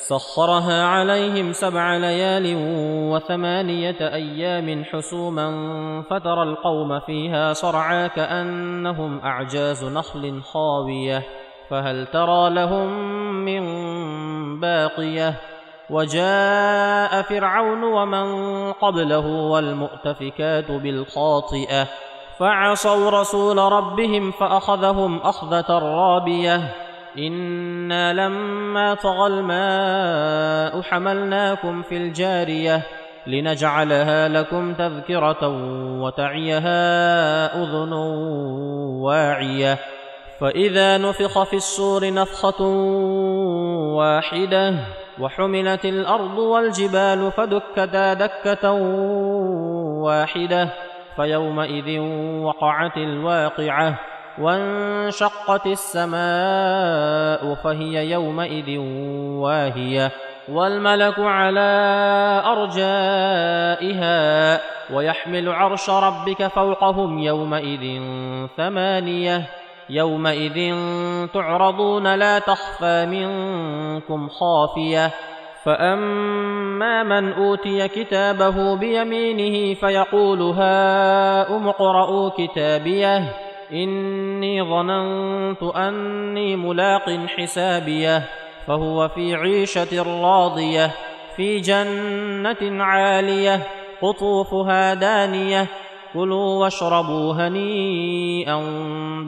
سخرها عليهم سبع ليال وثمانية أيام حسوما فترى القوم فيها صرعى كأنهم أعجاز نخل خاوية فهل ترى لهم من باقية؟ وجاء فرعون ومن قبله والمؤتفكات بالخاطئة فعصوا رسول ربهم فأخذهم أخذة رابية. أنا لما طغى الماء حملناكم في الجاريه لنجعلها لكم تذكره وتعيها اذن واعيه فاذا نفخ في الصور نفخه واحدة وحملت الأرض والجبال فدكتا دكه واحدة فيومئذ وقعت الواقعه وانشقت السماء فهي يومئذ واهية والملك على أرجائها ويحمل عرش ربك فوقهم يومئذ ثمانية يومئذ تعرضون لا تخفى منكم خافية فأما من أوتي كتابه بيمينه فيقول هاؤم اقرءوا كتابيه إني ظننت أني ملاق حسابيه فهو في عيشة راضية في جنة عالية قطوفها دانية كلوا واشربوا هنيئا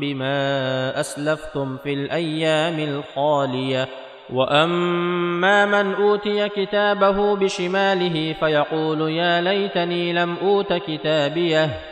بما أسلفتم في الأيام الخالية. وأما من أوتي كتابه بشماله فيقول يا ليتني لم أوت كتابيه.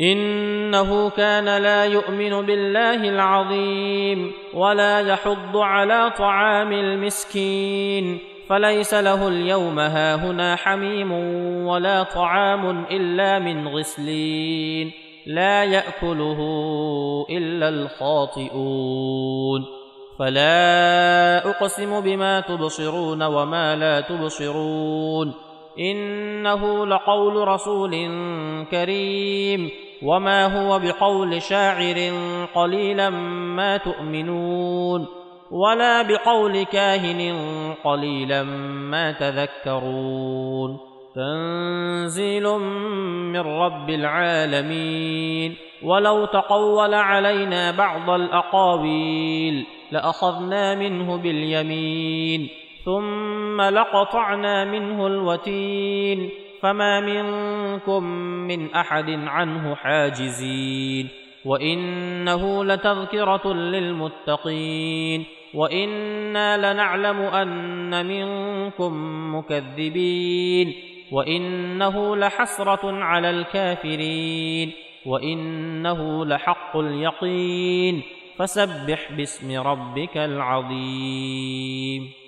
إنه كان لا يؤمن بالله العظيم ولا يحض على طعام المسكين فليس له اليوم هاهنا حميم ولا طعام إلا من غسلين لا يأكله إلا الخاطئون فلا أقسم بما تبصرون وما لا تبصرون إنه لقول رسول كريم وما هو بقول شاعر قليلا ما تؤمنون ولا بقول كاهن قليلا ما تذكرون تنزيل من رب العالمين ولو تقول علينا بعض الاقاويل لاخذنا منه باليمين ثم لقطعنا منه الوتين فما منكم من أحد عنه حاجزين وإنه لتذكرة للمتقين وإنا لنعلم أن منكم مكذبين وإنه لحسرة على الكافرين وإنه لحق اليقين فسبح باسم ربك العظيم